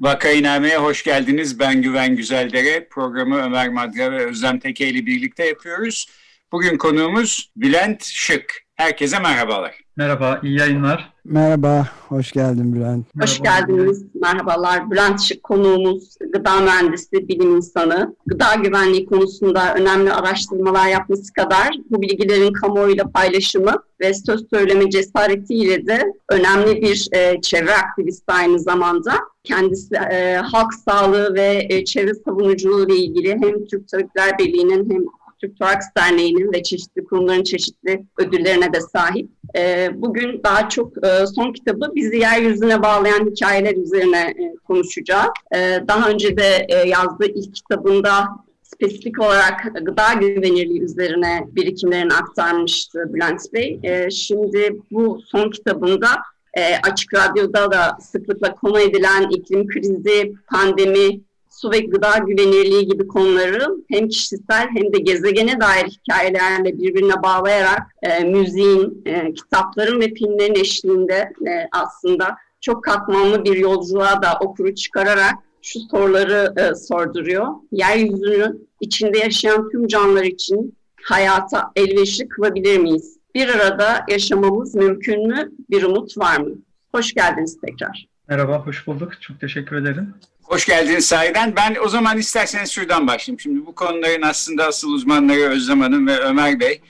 Vakainame'ye hoş geldiniz. Ben Güven Güzeldere. Programı Ömer Madra ve Özlem Teke ile birlikte yapıyoruz. Bugün konuğumuz Bülent Şık. Herkese merhabalar. Merhaba, iyi yayınlar. Merhaba, hoş geldin Bülent. Hoş geldiniz, merhabalar. Bülent Şık konuğumuz, gıda mühendisi, bilim insanı. Gıda güvenliği konusunda önemli araştırmalar yapması kadar bu bilgilerin kamuoyuyla paylaşımı ve söz söyleme cesaretiyle de önemli bir e, çevre aktivisti aynı zamanda. Kendisi e, halk sağlığı ve e, çevre savunuculuğu ile ilgili hem Türk Tabipler Birliği'nin hem Türk Toraks Derneği'nin ve çeşitli kurumların çeşitli ödüllerine de sahip. E, bugün daha çok e, son kitabı bizi yeryüzüne bağlayan hikayeler üzerine e, konuşacağız. E, daha önce de e, yazdığı ilk kitabında spesifik olarak gıda güvenirliği üzerine birikimlerini aktarmıştı Bülent Bey. E, şimdi bu son kitabında e, Açık Radyo'da da sıklıkla konu edilen iklim krizi, pandemi, su ve gıda güvenirliği gibi konuları hem kişisel hem de gezegene dair hikayelerle birbirine bağlayarak e, müziğin, e, kitapların ve filmlerin eşliğinde e, aslında çok katmanlı bir yolculuğa da okuru çıkararak şu soruları e, sorduruyor. Yeryüzünün içinde yaşayan tüm canlılar için hayata elverişli kılabilir miyiz? Bir arada yaşamamız mümkün mü? Bir umut var mı? Hoş geldiniz tekrar. Merhaba, hoş bulduk. Çok teşekkür ederim. Hoş geldiniz sahiden. Ben o zaman isterseniz şuradan başlayayım. Şimdi bu konuların aslında asıl uzmanları Özlem Hanım ve Ömer Bey.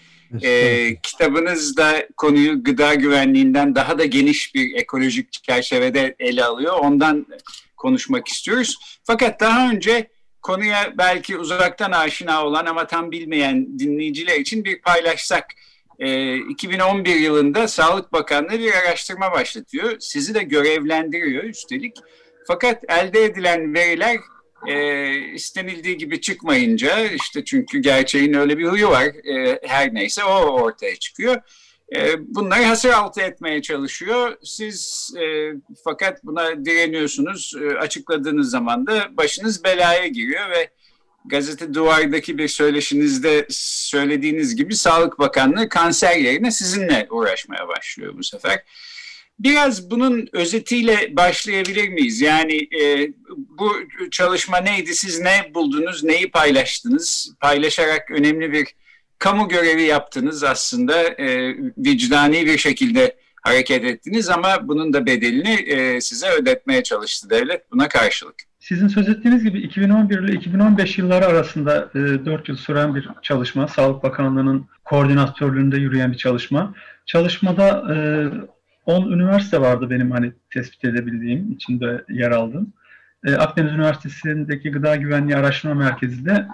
Ee, kitabınızda konuyu gıda güvenliğinden daha da geniş bir ekolojik çerçevede ele alıyor. Ondan konuşmak istiyoruz. Fakat daha önce konuya belki uzaktan aşina olan ama tam bilmeyen dinleyiciler için bir paylaşsak. Ee, 2011 yılında Sağlık Bakanlığı bir araştırma başlatıyor. Sizi de görevlendiriyor üstelik. Fakat elde edilen veriler e, istenildiği gibi çıkmayınca işte çünkü gerçeğin öyle bir huyu var e, her neyse o ortaya çıkıyor. E, bunları hasır altı etmeye çalışıyor. Siz e, fakat buna direniyorsunuz. E, açıkladığınız zaman da başınız belaya giriyor ve gazete duvardaki bir söyleşinizde söylediğiniz gibi Sağlık Bakanlığı kanser yerine sizinle uğraşmaya başlıyor bu sefer. Biraz bunun özetiyle başlayabilir miyiz? Yani e, bu çalışma neydi? Siz ne buldunuz? Neyi paylaştınız? Paylaşarak önemli bir kamu görevi yaptınız aslında. E, vicdani bir şekilde hareket ettiniz ama bunun da bedelini e, size ödetmeye çalıştı devlet buna karşılık. Sizin söz ettiğiniz gibi 2011 ile 2015 yılları arasında e, 4 yıl süren bir çalışma. Sağlık Bakanlığı'nın koordinatörlüğünde yürüyen bir çalışma. Çalışmada e, 10 üniversite vardı benim hani tespit edebildiğim, içinde yer aldım. E, Akdeniz Üniversitesi'ndeki Gıda Güvenliği Araştırma Merkezi de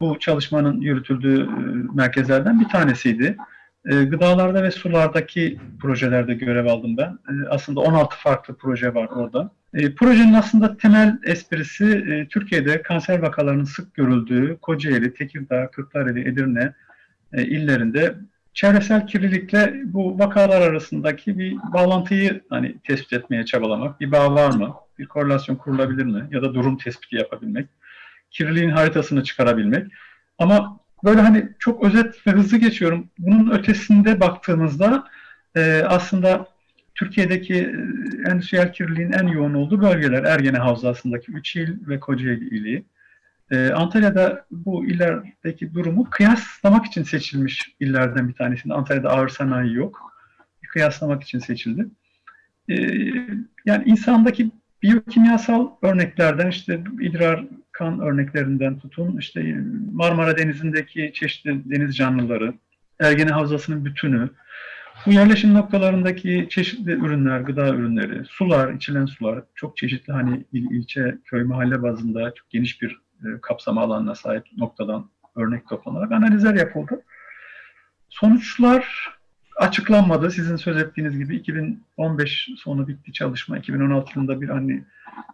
bu çalışmanın yürütüldüğü e, merkezlerden bir tanesiydi. E, gıdalarda ve sulardaki projelerde görev aldım ben. E, aslında 16 farklı proje var orada. E, projenin aslında temel esprisi e, Türkiye'de kanser vakalarının sık görüldüğü Kocaeli, Tekirdağ, Kırklareli, Edirne e, illerinde çevresel kirlilikle bu vakalar arasındaki bir bağlantıyı hani tespit etmeye çabalamak. Bir bağ var mı? Bir korelasyon kurulabilir mi? Ya da durum tespiti yapabilmek. Kirliliğin haritasını çıkarabilmek. Ama böyle hani çok özet ve hızlı geçiyorum. Bunun ötesinde baktığımızda e, aslında Türkiye'deki e, endüstriyel kirliliğin en yoğun olduğu bölgeler Ergene Havzası'ndaki 3 il ve Kocaeli ili. Ee, Antalya'da bu illerdeki durumu kıyaslamak için seçilmiş illerden bir tanesinde. Antalya'da ağır sanayi yok. Kıyaslamak için seçildi. Ee, yani insandaki biyokimyasal örneklerden işte idrar kan örneklerinden tutun işte Marmara Denizi'ndeki çeşitli deniz canlıları, Ergene Havzası'nın bütünü, bu yerleşim noktalarındaki çeşitli ürünler, gıda ürünleri, sular, içilen sular çok çeşitli hani il, ilçe, köy, mahalle bazında çok geniş bir e, kapsama alanına sahip noktadan örnek toplanarak analizler yapıldı. sonuçlar açıklanmadı. Sizin söz ettiğiniz gibi 2015 sonu bitti çalışma. 2016 yılında bir hani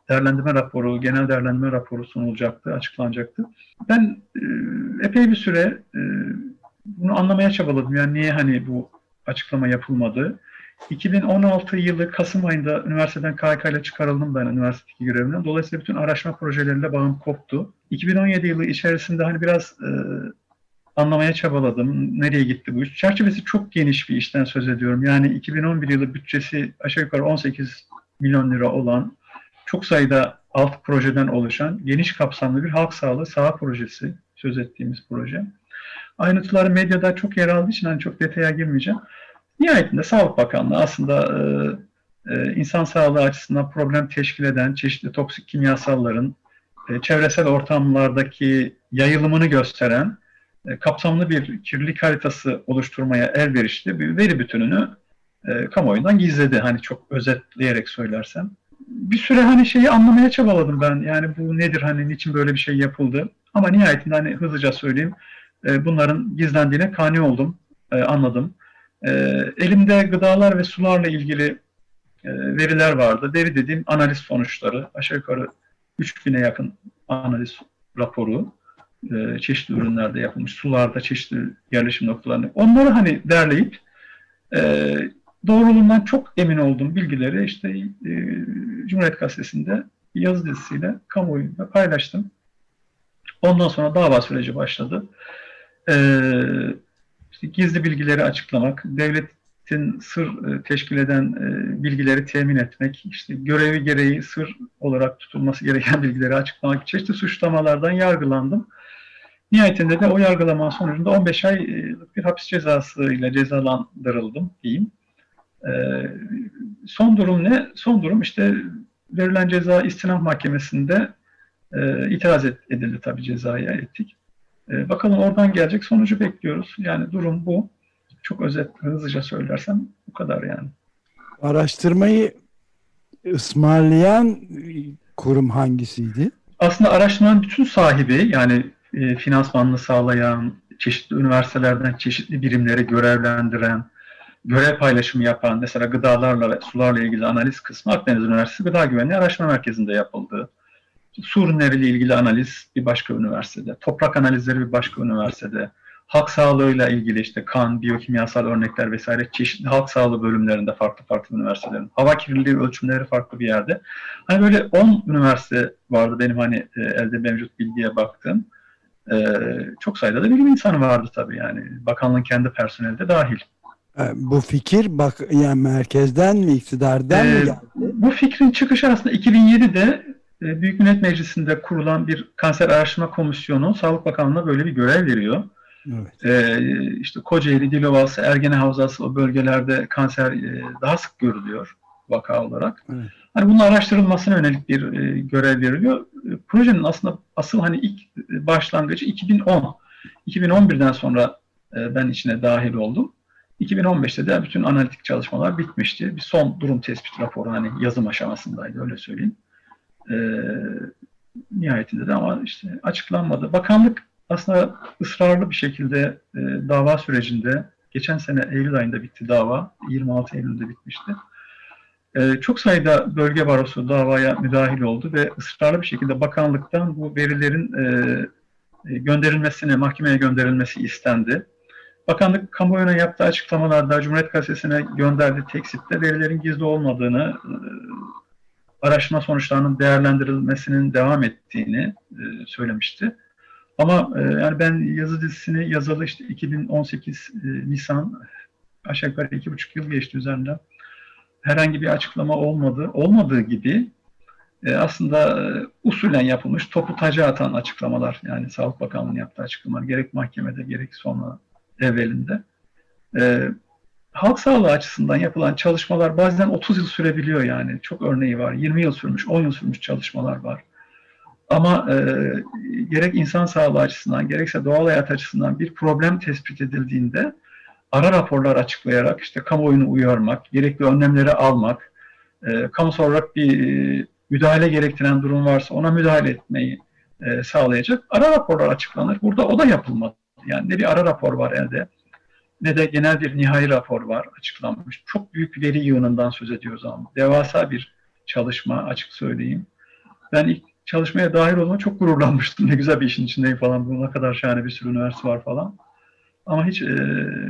değerlendirme raporu, genel değerlendirme raporu sunulacaktı, açıklanacaktı. Ben e, epey bir süre e, bunu anlamaya çabaladım. Yani niye hani bu açıklama yapılmadı? 2016 yılı Kasım ayında üniversiteden KK ile çıkarıldım ben üniversitedeki görevimden. Dolayısıyla bütün araştırma projeleriyle bağım koptu. 2017 yılı içerisinde hani biraz e, anlamaya çabaladım. Nereye gitti bu iş? Çerçevesi çok geniş bir işten söz ediyorum. Yani 2011 yılı bütçesi aşağı yukarı 18 milyon lira olan çok sayıda alt projeden oluşan geniş kapsamlı bir halk sağlığı saha projesi söz ettiğimiz proje. Ayrıntıları medyada çok yer aldığı için hani çok detaya girmeyeceğim. Nihayetinde Sağlık Bakanlığı aslında e, e, insan sağlığı açısından problem teşkil eden çeşitli toksik kimyasalların e, çevresel ortamlardaki yayılımını gösteren e, kapsamlı bir kirlilik haritası oluşturmaya elverişli bir veri bütününü e, kamuoyundan gizledi. Hani çok özetleyerek söylersem. Bir süre hani şeyi anlamaya çabaladım ben. Yani bu nedir hani niçin böyle bir şey yapıldı? Ama nihayetinde hani hızlıca söyleyeyim. E, bunların gizlendiğine kani oldum. E, anladım. E, elimde gıdalar ve sularla ilgili e, veriler vardı. Veri dediğim analiz sonuçları. Aşağı yukarı 3000'e yakın analiz raporu e, çeşitli ürünlerde yapılmış, sularda çeşitli yerleşim noktalarını, onları hani derleyip e, doğruluğundan çok emin olduğum bilgileri işte e, Cumhuriyet Gazetesi'nde yazı dizisiyle kamuoyunda paylaştım. Ondan sonra dava süreci başladı. E, işte gizli bilgileri açıklamak, devletin sır e, teşkil eden e, bilgileri temin etmek, işte görevi gereği sır olarak tutulması gereken bilgileri açıklamak, çeşitli suçlamalardan yargılandım. Nihayetinde de o yargılama sonucunda 15 aylık bir hapis cezası ile cezalandırıldım diyeyim. Ee, son durum ne? Son durum işte verilen ceza istinaf mahkemesinde e, itiraz edildi tabii cezaya ettik. E, bakalım oradan gelecek sonucu bekliyoruz. Yani durum bu. Çok özet, hızlıca söylersem bu kadar yani. Araştırmayı ısmarlayan kurum hangisiydi? Aslında araştırmanın bütün sahibi yani e, finansmanını sağlayan, çeşitli üniversitelerden çeşitli birimleri görevlendiren, görev paylaşımı yapan, mesela gıdalarla ve sularla ilgili analiz kısmı Akdeniz Üniversitesi Gıda Güvenliği Araştırma Merkezi'nde yapıldı. Su ürünleriyle ilgili analiz bir başka üniversitede, toprak analizleri bir başka üniversitede, halk sağlığıyla ilgili işte kan, biyokimyasal örnekler vesaire çeşitli halk sağlığı bölümlerinde farklı farklı üniversitelerin, hava kirliliği ölçümleri farklı bir yerde. Hani böyle 10 üniversite vardı benim hani e, elde mevcut bilgiye baktığım. Ee, çok sayıda da bilim insanı vardı tabii yani. Bakanlığın kendi personeli de dahil. E, bu fikir bak yani merkezden mi iktidardan ee, mı geldi? Bu fikrin çıkışı aslında 2007'de e, Büyük Millet Meclisi'nde kurulan bir kanser araştırma komisyonu Sağlık Bakanlığı'na böyle bir görev veriyor. Evet. Ee, işte Kocaeli, Dilovası, Ergene Havzası o bölgelerde kanser e, daha sık görülüyor vaka olarak. Evet. Hani bunun araştırılmasına yönelik bir e, görev veriliyor. E, projenin aslında asıl hani ilk e, başlangıcı 2010. 2011'den sonra e, ben içine dahil oldum. 2015'te de bütün analitik çalışmalar bitmişti. Bir son durum tespit raporu hani yazım aşamasındaydı öyle söyleyeyim. E, nihayetinde de ama işte açıklanmadı. Bakanlık aslında ısrarlı bir şekilde e, dava sürecinde geçen sene Eylül ayında bitti dava. 26 Eylül'de bitmişti. Ee, çok sayıda bölge barosu davaya müdahil oldu ve ısrarlı bir şekilde bakanlıktan bu verilerin e, e, gönderilmesine, mahkemeye gönderilmesi istendi. Bakanlık kamuoyuna yaptığı açıklamalarda Cumhuriyet Gazetesi'ne gönderdiği teksitte verilerin gizli olmadığını, e, araştırma sonuçlarının değerlendirilmesinin devam ettiğini söylemişti. Ama yani ben yazı dizisini yazalı işte 2018 Nisan aşağı yukarı iki buçuk yıl geçti üzerinden herhangi bir açıklama olmadı. Olmadığı gibi e, aslında e, usulen yapılmış topu taca atan açıklamalar yani Sağlık Bakanlığı'nın yaptığı açıklamalar gerek mahkemede gerek sonra evvelinde. E, halk sağlığı açısından yapılan çalışmalar bazen 30 yıl sürebiliyor yani. Çok örneği var. 20 yıl sürmüş, 10 yıl sürmüş çalışmalar var. Ama e, gerek insan sağlığı açısından gerekse doğal hayat açısından bir problem tespit edildiğinde ara raporlar açıklayarak işte kamuoyunu uyarmak, gerekli önlemleri almak, e, kamusal olarak bir e, müdahale gerektiren durum varsa ona müdahale etmeyi e, sağlayacak ara raporlar açıklanır. Burada o da yapılmadı. Yani ne bir ara rapor var elde, ne de genel bir nihai rapor var açıklanmış. Çok büyük veri yığınından söz ediyoruz ama devasa bir çalışma açık söyleyeyim. Ben ilk çalışmaya dahil olma çok gururlanmıştım. Ne güzel bir işin içindeyim falan. Buna kadar şahane bir sürü üniversite var falan. Ama hiç e,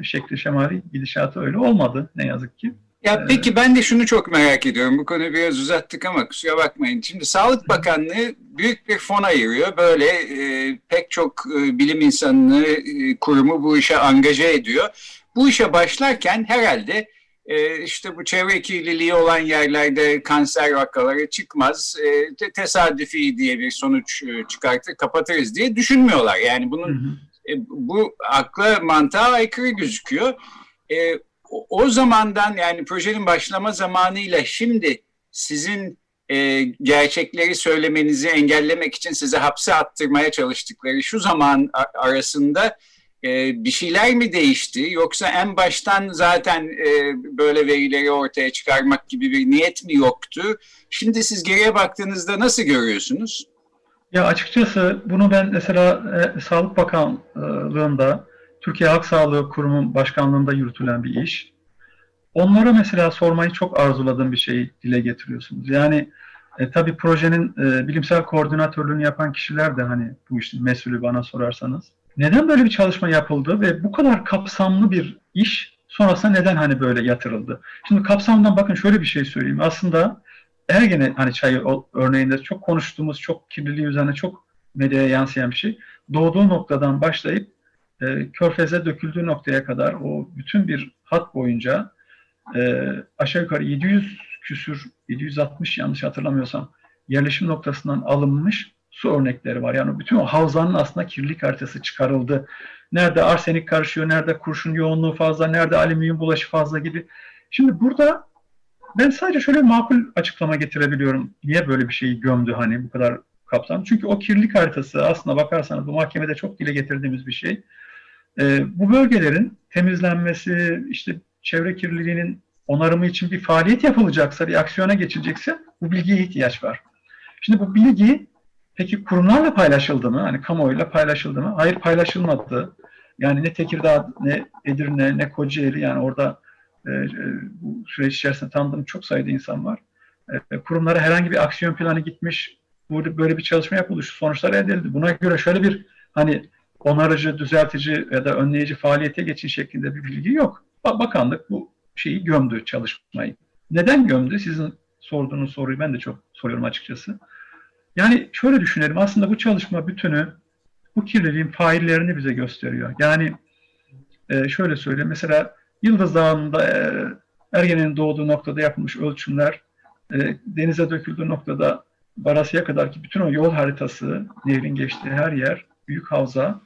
şekli şemali gidişatı öyle olmadı ne yazık ki. Ya peki ben de şunu çok merak ediyorum. Bu konuyu biraz uzattık ama kusura bakmayın. Şimdi Sağlık Bakanlığı büyük bir fon ayırıyor. Böyle e, pek çok e, bilim insanını, e, kurumu bu işe angaje ediyor. Bu işe başlarken herhalde e, işte bu çevre kirliliği olan yerlerde kanser vakaları çıkmaz, e, te tesadüfi diye bir sonuç e, çıkartır, kapatırız diye düşünmüyorlar. Yani bunun. E, bu akla mantığa aykırı gözüküyor. E, o zamandan yani projenin başlama zamanıyla şimdi sizin e, gerçekleri söylemenizi engellemek için size hapse attırmaya çalıştıkları şu zaman arasında e, bir şeyler mi değişti yoksa en baştan zaten e, böyle verileri ortaya çıkarmak gibi bir niyet mi yoktu? Şimdi siz geriye baktığınızda nasıl görüyorsunuz? Ya açıkçası bunu ben mesela e, Sağlık Bakanlığı'nda Türkiye Halk Sağlığı Kurumu Başkanlığı'nda yürütülen bir iş. Onlara mesela sormayı çok arzuladığım bir şeyi dile getiriyorsunuz. Yani e, tabii projenin e, bilimsel koordinatörlüğünü yapan kişiler de hani bu işin mesulü bana sorarsanız. Neden böyle bir çalışma yapıldı ve bu kadar kapsamlı bir iş sonrasında neden hani böyle yatırıldı? Şimdi kapsamdan bakın şöyle bir şey söyleyeyim. Aslında Ergene hani çayı örneğinde çok konuştuğumuz, çok kirliliği üzerine çok medyaya yansıyan bir şey. Doğduğu noktadan başlayıp e, körfeze döküldüğü noktaya kadar o bütün bir hat boyunca e, aşağı yukarı 700 küsür, 760 yanlış hatırlamıyorsam yerleşim noktasından alınmış su örnekleri var. Yani bütün o havzanın aslında kirlilik haritası çıkarıldı. Nerede arsenik karışıyor, nerede kurşun yoğunluğu fazla, nerede alüminyum bulaşı fazla gibi. Şimdi burada ben sadece şöyle makul açıklama getirebiliyorum. Niye böyle bir şeyi gömdü hani bu kadar kapsam? Çünkü o kirlilik haritası aslında bakarsanız bu mahkemede çok dile getirdiğimiz bir şey. Ee, bu bölgelerin temizlenmesi, işte çevre kirliliğinin onarımı için bir faaliyet yapılacaksa, bir aksiyona geçilecekse bu bilgiye ihtiyaç var. Şimdi bu bilgi peki kurumlarla paylaşıldı mı? Hani kamuoyuyla paylaşıldı mı? Hayır paylaşılmadı. Yani ne Tekirdağ, ne Edirne, ne Kocaeli yani orada e, e, bu süreç içerisinde tanıdığım çok sayıda insan var. E, kurumlara herhangi bir aksiyon planı gitmiş, burada böyle bir çalışma yapıldı, şu sonuçlar elde edildi. Buna göre şöyle bir hani onarıcı, düzeltici ya da önleyici faaliyete geçin şeklinde bir bilgi yok. Bakanlık bu şeyi gömdü çalışmayı. Neden gömdü? Sizin sorduğunuz soruyu ben de çok soruyorum açıkçası. Yani şöyle düşünelim. Aslında bu çalışma bütünü bu kirliliğin faillerini bize gösteriyor. Yani e, şöyle söyleyeyim. Mesela Yıldız Dağı'nda e, Ergen'in doğduğu noktada yapılmış ölçümler, e, denize döküldüğü noktada Barasya'ya kadar ki bütün o yol haritası, nehrin geçtiği her yer, büyük havza.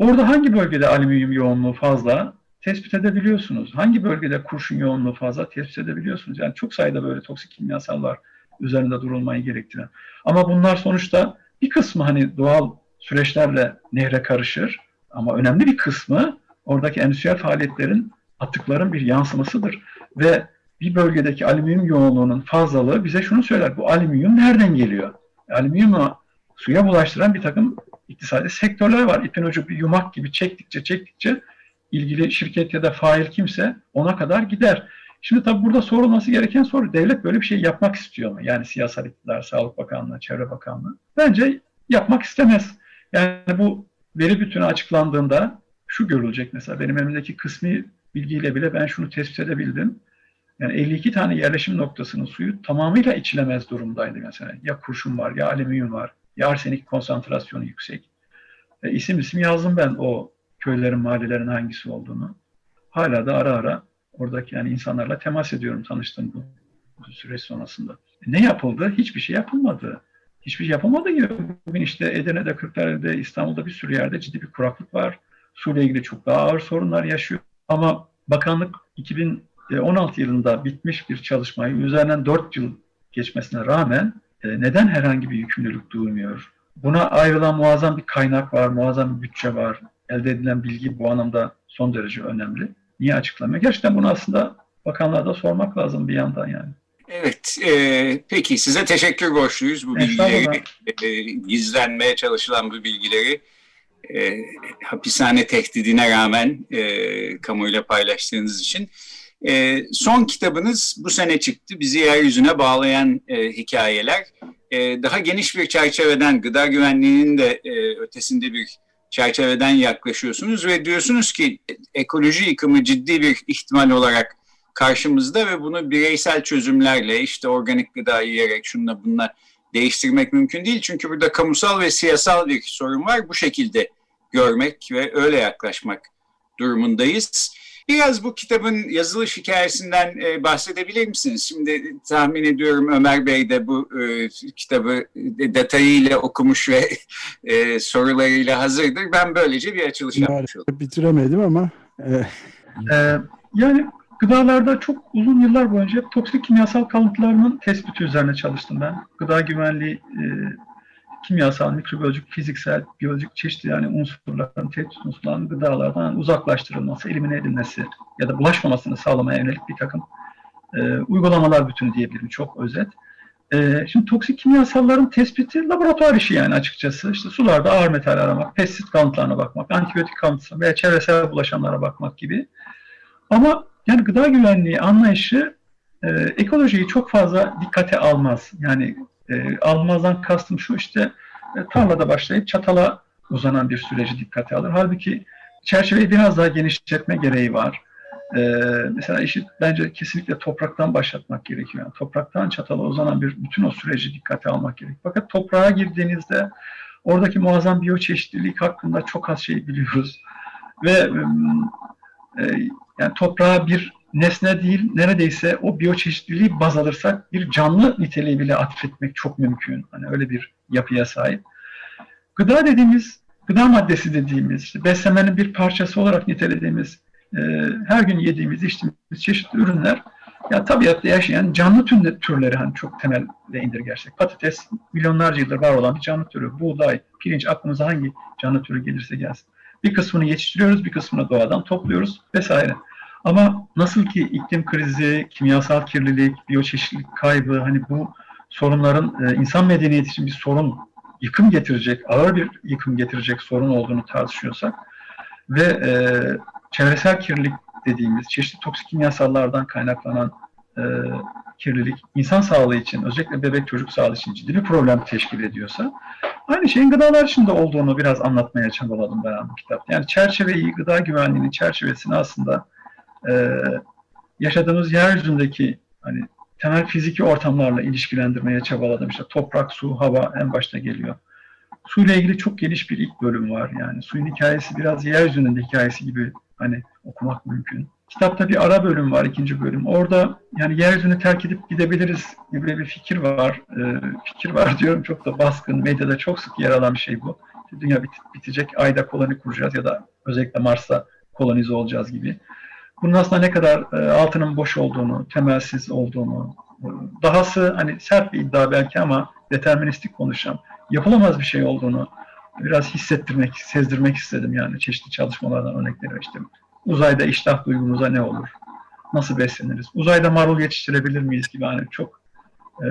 Orada hangi bölgede alüminyum yoğunluğu fazla, tespit edebiliyorsunuz. Hangi bölgede kurşun yoğunluğu fazla tespit edebiliyorsunuz. Yani çok sayıda böyle toksik kimyasallar üzerinde durulmayı gerektiren. Ama bunlar sonuçta bir kısmı hani doğal süreçlerle nehre karışır ama önemli bir kısmı oradaki endüstriyel faaliyetlerin atıkların bir yansımasıdır. Ve bir bölgedeki alüminyum yoğunluğunun fazlalığı bize şunu söyler. Bu alüminyum nereden geliyor? Alüminyumu suya bulaştıran bir takım iktisadi sektörler var. İpin ucu bir yumak gibi çektikçe çektikçe ilgili şirket ya da fail kimse ona kadar gider. Şimdi tabii burada sorulması gereken soru devlet böyle bir şey yapmak istiyor mu? Yani siyasal iktidar, Sağlık Bakanlığı, Çevre Bakanlığı. Bence yapmak istemez. Yani bu veri bütünü açıklandığında şu görülecek mesela benim elimdeki kısmi bilgiyle bile ben şunu tespit edebildim. Yani 52 tane yerleşim noktasının suyu tamamıyla içilemez durumdaydı mesela. Ya kurşun var, ya alüminyum var, arsenik konsantrasyonu yüksek. E, isim isim yazdım ben o köylerin, mahallelerin hangisi olduğunu. Hala da ara ara oradaki yani insanlarla temas ediyorum tanıştığım bu, bu süreç sonrasında. Ne yapıldı? Hiçbir şey yapılmadı. Hiçbir şey yapılmadı gibi. Bugün işte Edirne'de, Kırklareli'de, İstanbul'da bir sürü yerde ciddi bir kuraklık var. Suyla ilgili çok daha ağır sorunlar yaşıyor. Ama bakanlık 2016 yılında bitmiş bir çalışmayı üzerinden 4 yıl geçmesine rağmen e, neden herhangi bir yükümlülük duymuyor? Buna ayrılan muazzam bir kaynak var, muazzam bir bütçe var elde edilen bilgi bu anlamda son derece önemli. Niye açıklamıyor? Gerçekten bunu aslında bakanlığa da sormak lazım bir yandan yani. Evet, e, peki size teşekkür borçluyuz bu bilgileri, e, gizlenmeye çalışılan bu bilgileri e, hapishane tehdidine rağmen e, kamuyla paylaştığınız için. E, son kitabınız bu sene çıktı. Bizi yeryüzüne bağlayan e, hikayeler. E, daha geniş bir çerçeveden, gıda güvenliğinin de e, ötesinde bir çerçeveden yaklaşıyorsunuz ve diyorsunuz ki ekoloji yıkımı ciddi bir ihtimal olarak karşımızda ve bunu bireysel çözümlerle işte organik gıda yiyerek şunla bununla değiştirmek mümkün değil. Çünkü burada kamusal ve siyasal bir sorun var. Bu şekilde görmek ve öyle yaklaşmak durumundayız. Biraz bu kitabın yazılış hikayesinden e, bahsedebilir misiniz? Şimdi tahmin ediyorum Ömer Bey de bu e, kitabı detayıyla okumuş ve e, sorularıyla hazırdır. Ben böylece bir açılış yapmış oldum. Bitiremedim ama. E... Ee, yani gıdalarda çok uzun yıllar boyunca toksik kimyasal kalıntılarının tespiti üzerine çalıştım ben. Gıda güvenliği e, kimyasal, mikrobiyolojik, fiziksel, biyolojik çeşitli yani unsurların, tehdit unsurların gıdalardan uzaklaştırılması, elimine edilmesi ya da bulaşmamasını sağlamaya yönelik bir takım e, uygulamalar bütünü diyebilirim çok özet. E, şimdi toksik kimyasalların tespiti laboratuvar işi yani açıkçası. İşte sularda ağır metal aramak, pestisit kalıntılarına bakmak, antibiyotik kalıntısı veya çevresel bulaşanlara bakmak gibi. Ama yani gıda güvenliği anlayışı e, ekolojiyi çok fazla dikkate almaz. Yani e, almazdan kastım şu işte e, tarlada başlayıp çatala uzanan bir süreci dikkate alır. Halbuki çerçeveyi biraz daha genişletme gereği var. E, mesela işi bence kesinlikle topraktan başlatmak gerekiyor. Yani topraktan çatala uzanan bir bütün o süreci dikkate almak gerekiyor. Fakat toprağa girdiğinizde oradaki muazzam biyoçeşitlilik hakkında çok az şey biliyoruz. Ve e, yani toprağa bir nesne değil, neredeyse o biyoçeşitliliği baz alırsak bir canlı niteliği bile atfetmek çok mümkün. Hani öyle bir yapıya sahip. Gıda dediğimiz, gıda maddesi dediğimiz, işte beslemenin bir parçası olarak nitelediğimiz, e, her gün yediğimiz, içtiğimiz çeşitli ürünler, ya tabiatta yaşayan canlı türleri hani çok temelde indirgersek. Patates milyonlarca yıldır var olan bir canlı türü. Buğday, pirinç aklımıza hangi canlı türü gelirse gelsin. Bir kısmını yetiştiriyoruz, bir kısmını doğadan topluyoruz vesaire. Ama nasıl ki iklim krizi, kimyasal kirlilik, biyoçeşitlilik kaybı hani bu sorunların e, insan medeniyeti için bir sorun, yıkım getirecek, ağır bir yıkım getirecek sorun olduğunu tartışıyorsak ve e, çevresel kirlilik dediğimiz çeşitli toksik kimyasallardan kaynaklanan e, kirlilik insan sağlığı için, özellikle bebek çocuk sağlığı için ciddi bir problem teşkil ediyorsa aynı şeyin gıdalar içinde olduğunu biraz anlatmaya çabaladım ben bu kitapta. Yani çerçeveyi, gıda güvenliğinin çerçevesini aslında e, yaşadığımız yeryüzündeki hani temel fiziki ortamlarla ilişkilendirmeye çabaladım. İşte toprak, su, hava en başta geliyor. Suyla ilgili çok geniş bir ilk bölüm var yani. Suyun hikayesi biraz yeryüzünün hikayesi gibi hani okumak mümkün. Kitapta bir ara bölüm var, ikinci bölüm. Orada yani yeryüzünü terk edip gidebiliriz gibi bir fikir var. Ee, fikir var diyorum çok da baskın. Medyada çok sık yer alan bir şey bu. Dünya bit bitecek, ayda koloni kuracağız ya da özellikle Mars'ta kolonize olacağız gibi. Bunun aslında ne kadar e, altının boş olduğunu, temelsiz olduğunu, e, dahası hani sert bir iddia belki ama deterministik konuşacağım. Yapılamaz bir şey olduğunu biraz hissettirmek, sezdirmek istedim yani çeşitli çalışmalardan örnekleri işte. Uzayda iştah duygumuza ne olur? Nasıl besleniriz? Uzayda marul yetiştirebilir miyiz gibi hani çok e,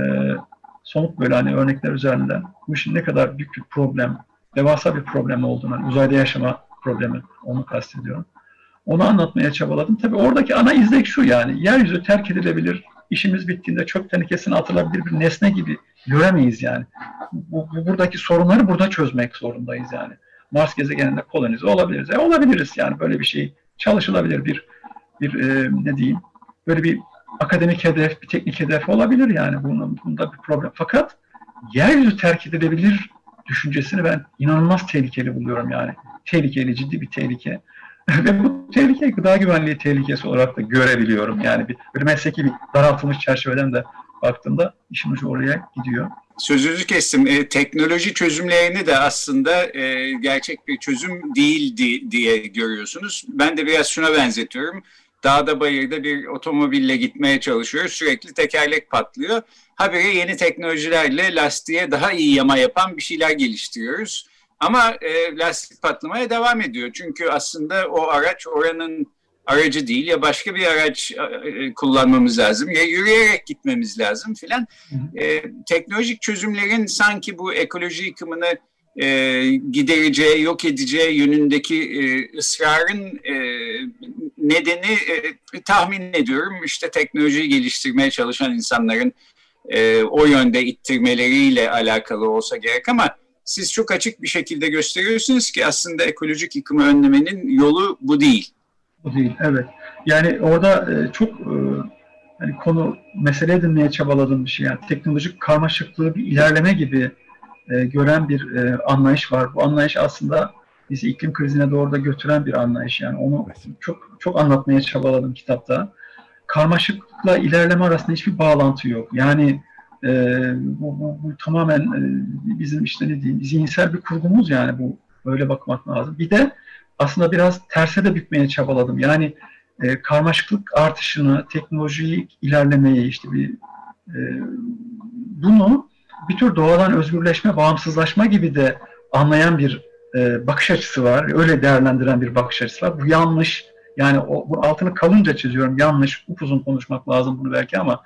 somut böyle hani örnekler üzerinden bu işin ne kadar büyük bir problem, devasa bir problem olduğunu, hani uzayda yaşama problemi onu kastediyorum. Onu anlatmaya çabaladım. Tabii oradaki ana izlek şu yani. Yeryüzü terk edilebilir, işimiz bittiğinde çöp tenekesine atılabilir bir nesne gibi göremeyiz yani. Bu, bu, buradaki sorunları burada çözmek zorundayız yani. Mars gezegeninde kolonize olabiliriz. E, olabiliriz yani böyle bir şey çalışılabilir bir bir e, ne diyeyim böyle bir akademik hedef, bir teknik hedef olabilir yani. Bunun, bunda bir problem. Fakat yeryüzü terk edilebilir düşüncesini ben inanılmaz tehlikeli buluyorum yani. Tehlikeli, ciddi bir tehlike. Ve bu tehlike gıda güvenliği tehlikesi olarak da görebiliyorum. Yani bir, bir mesleki bir daraltılmış çerçeveden de baktığımda işin ucu oraya gidiyor. Sözünüzü kestim. E, teknoloji çözümlerini de aslında e, gerçek bir çözüm değildi diye görüyorsunuz. Ben de biraz şuna benzetiyorum. Dağda bayırda bir otomobille gitmeye çalışıyoruz. Sürekli tekerlek patlıyor. Habire yeni teknolojilerle lastiğe daha iyi yama yapan bir şeyler geliştiriyoruz. Ama e, lastik patlamaya devam ediyor. Çünkü aslında o araç oranın aracı değil ya başka bir araç e, kullanmamız lazım ya yürüyerek gitmemiz lazım filan. E, teknolojik çözümlerin sanki bu ekoloji yıkımını e, gidereceği, yok edeceği yönündeki e, ısrarın e, nedeni e, tahmin ediyorum işte teknolojiyi geliştirmeye çalışan insanların e, o yönde ittirmeleriyle alakalı olsa gerek ama siz çok açık bir şekilde gösteriyorsunuz ki aslında ekolojik yıkımı önlemenin yolu bu değil. Bu değil, evet. Yani orada e, çok e, hani konu mesele edinmeye çabaladığım bir şey. Yani teknolojik karmaşıklığı bir ilerleme gibi e, gören bir e, anlayış var. Bu anlayış aslında bizi iklim krizine doğru da götüren bir anlayış. Yani onu çok çok anlatmaya çabaladım kitapta. Karmaşıklıkla ilerleme arasında hiçbir bağlantı yok. Yani e, bu, bu, bu tamamen e, bizim işte ne diyeyim zihinsel bir kurgumuz yani bu böyle bakmak lazım. Bir de aslında biraz terse de bükmeye çabaladım. Yani e, karmaşıklık artışını, teknolojik ilerlemeyi işte bir e, bunu bir tür doğadan özgürleşme, bağımsızlaşma gibi de anlayan bir e, bakış açısı var. Öyle değerlendiren bir bakış açısı var. Bu yanlış. Yani o, bu altını kalınca çiziyorum. Yanlış. Upuzun konuşmak lazım bunu belki ama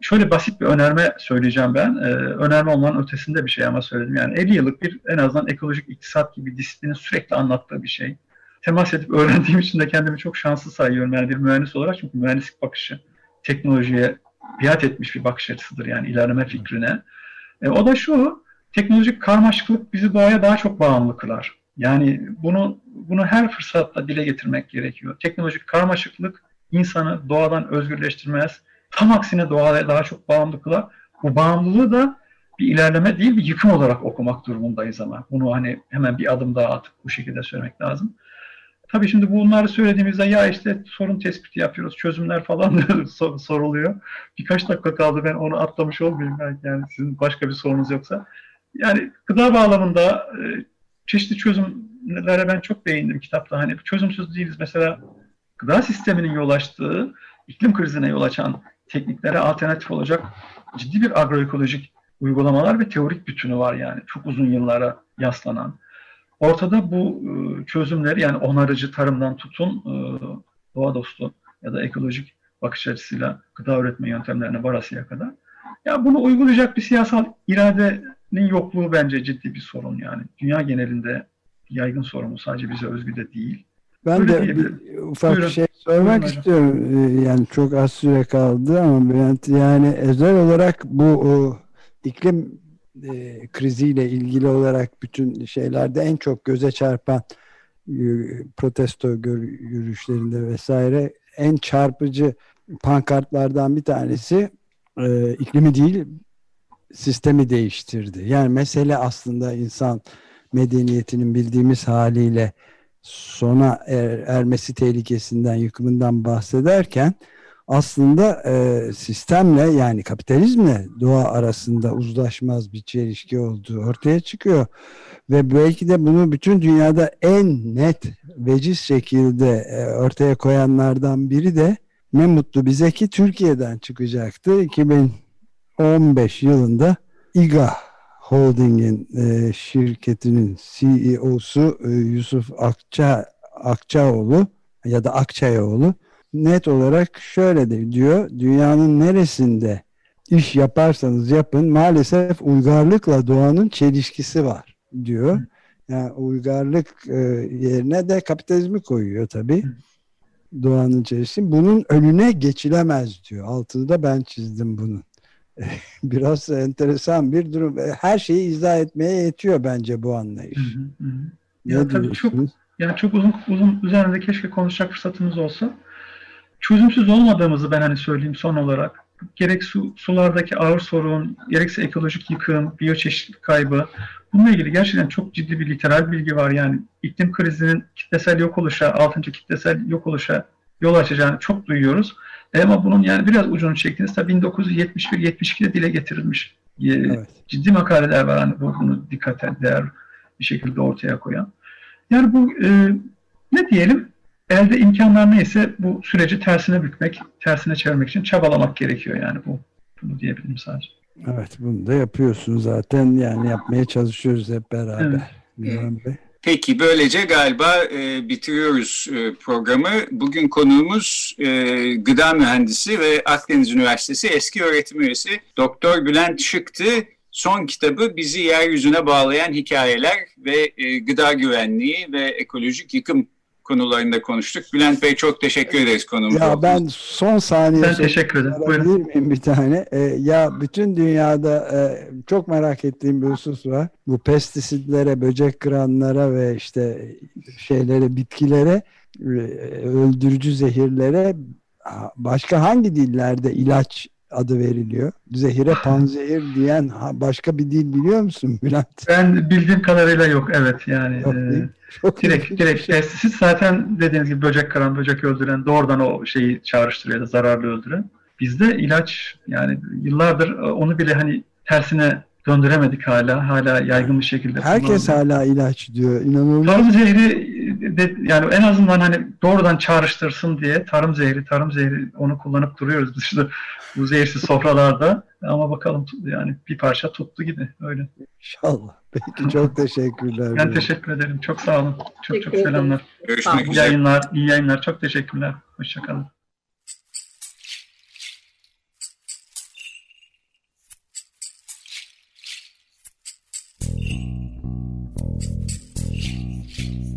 şöyle basit bir önerme söyleyeceğim ben. Ee, önerme olmanın ötesinde bir şey ama söyledim. Yani 50 yıllık bir en azından ekolojik iktisat gibi disiplinin sürekli anlattığı bir şey. Temas edip öğrendiğim için de kendimi çok şanslı sayıyorum. Yani bir mühendis olarak çünkü mühendislik bakışı teknolojiye biat etmiş bir bakış açısıdır yani ilerleme fikrine. E, o da şu, teknolojik karmaşıklık bizi doğaya daha çok bağımlı kılar. Yani bunu bunu her fırsatta dile getirmek gerekiyor. Teknolojik karmaşıklık insanı doğadan özgürleştirmez. Tam aksine doğaya daha çok bağımlı kılar. Bu bağımlılığı da bir ilerleme değil bir yıkım olarak okumak durumundayız ama. Bunu hani hemen bir adım daha atıp bu şekilde söylemek lazım. Tabii şimdi bunları söylediğimizde ya işte sorun tespiti yapıyoruz, çözümler falan soruluyor. Birkaç dakika kaldı ben onu atlamış olmayayım belki yani sizin başka bir sorunuz yoksa. Yani gıda bağlamında e, çeşitli çözümlere ben çok beğendim kitapta. Hani çözümsüz değiliz. Mesela gıda sisteminin yol açtığı, iklim krizine yol açan tekniklere alternatif olacak ciddi bir agroekolojik uygulamalar ve teorik bütünü var yani. Çok uzun yıllara yaslanan. Ortada bu e, çözümler yani onarıcı tarımdan tutun e, doğa dostu ya da ekolojik bakış açısıyla gıda üretme yöntemlerine varasıya kadar. Ya bunu uygulayacak bir siyasal iradenin yokluğu bence ciddi bir sorun yani. Dünya genelinde yaygın sorun sadece bize özgü de değil. Ben Öyle de bir ufak Buyurun. şey sormak Buyurun istiyorum. Ee, yani çok az süre kaldı ama Bülent yani özel olarak bu o, iklim e, kriziyle ilgili olarak bütün şeylerde en çok göze çarpan e, protesto yürüyüşlerinde vesaire en çarpıcı pankartlardan bir tanesi e, iklimi değil sistemi değiştirdi. Yani mesele aslında insan medeniyetinin bildiğimiz haliyle sona er, ermesi tehlikesinden, yıkımından bahsederken aslında e, sistemle yani kapitalizmle doğa arasında uzlaşmaz bir çelişki olduğu ortaya çıkıyor. Ve belki de bunu bütün dünyada en net, veciz şekilde e, ortaya koyanlardan biri de ne mutlu bize ki Türkiye'den çıkacaktı. 2015 yılında İGA Holding'in e, şirketinin CEO'su e, Yusuf Akça Akçaoğlu ya da Akçayoğlu net olarak şöyle de diyor. Dünyanın neresinde iş yaparsanız yapın maalesef uygarlıkla doğanın çelişkisi var diyor. Yani uygarlık e, yerine de kapitalizmi koyuyor tabii. Doğanın çelişkisi. Bunun önüne geçilemez diyor. Altını da ben çizdim bunun. Biraz enteresan bir durum. Her şeyi izah etmeye yetiyor bence bu anlayış. Hı hı hı. Ya tabii çok yani çok uzun uzun üzerinde keşke konuşacak fırsatımız olsa çözümsüz olmadığımızı ben hani söyleyeyim son olarak. Gerek su, sulardaki ağır sorun, gerekse ekolojik yıkım, biyoçeşitlilik kaybı. Bununla ilgili gerçekten çok ciddi bir literal bilgi var. Yani iklim krizinin kitlesel yok oluşa, altıncı kitlesel yok oluşa yol açacağını çok duyuyoruz. Ama bunun yani biraz ucunu çektiğiniz tabii 1971-72'de dile getirilmiş e, evet. ciddi makaleler var. Hani bunu dikkate değer bir şekilde ortaya koyan. Yani bu e, ne diyelim elde imkanlar neyse bu süreci tersine bükmek, tersine çevirmek için çabalamak gerekiyor yani bu. Bunu diyebilirim sadece. Evet bunu da yapıyorsun zaten yani yapmaya çalışıyoruz hep beraber. Evet. Peki böylece galiba e, bitiriyoruz e, programı. Bugün konuğumuz e, gıda mühendisi ve Akdeniz Üniversitesi eski öğretim üyesi Doktor Bülent Şık'tı. son kitabı bizi yeryüzüne bağlayan hikayeler ve e, gıda güvenliği ve ekolojik yıkım konularında konuştuk. Bülent Bey çok teşekkür ederiz konumuz Ya ben son saniye ben teşekkür ederim. Buyurun. miyim bir tane? Ee, ya bütün dünyada e, çok merak ettiğim bir husus var. Bu pestisitlere, böcek kıranlara ve işte şeylere, bitkilere e, öldürücü zehirlere başka hangi dillerde ilaç adı veriliyor? Zehire panzehir diyen başka bir dil biliyor musun Bülent? Ben bildiğim kadarıyla yok evet yani. Yok, e, çok direkt direkt şey. pestisit zaten dediğiniz gibi böcek kıran, böcek öldüren doğrudan o şeyi çağrıştırıyor da zararlı öldüren. Bizde ilaç yani yıllardır onu bile hani tersine döndüremedik hala. Hala yaygın bir şekilde. Herkes hala ilaç diyor. İnanılmaz. Tarım zehri de, yani en azından hani doğrudan çağrıştırsın diye tarım zehri, tarım zehri onu kullanıp duruyoruz dışında bu zehirsiz sofralarda. Ama bakalım yani bir parça tuttu gibi öyle. İnşallah. Peki çok teşekkürler. Ben teşekkür ederim. Çok sağ olun. Çok çok selamlar. Görüşmek üzere. İyi yayınlar, iyi yayınlar. Çok teşekkürler. Hoşçakalın.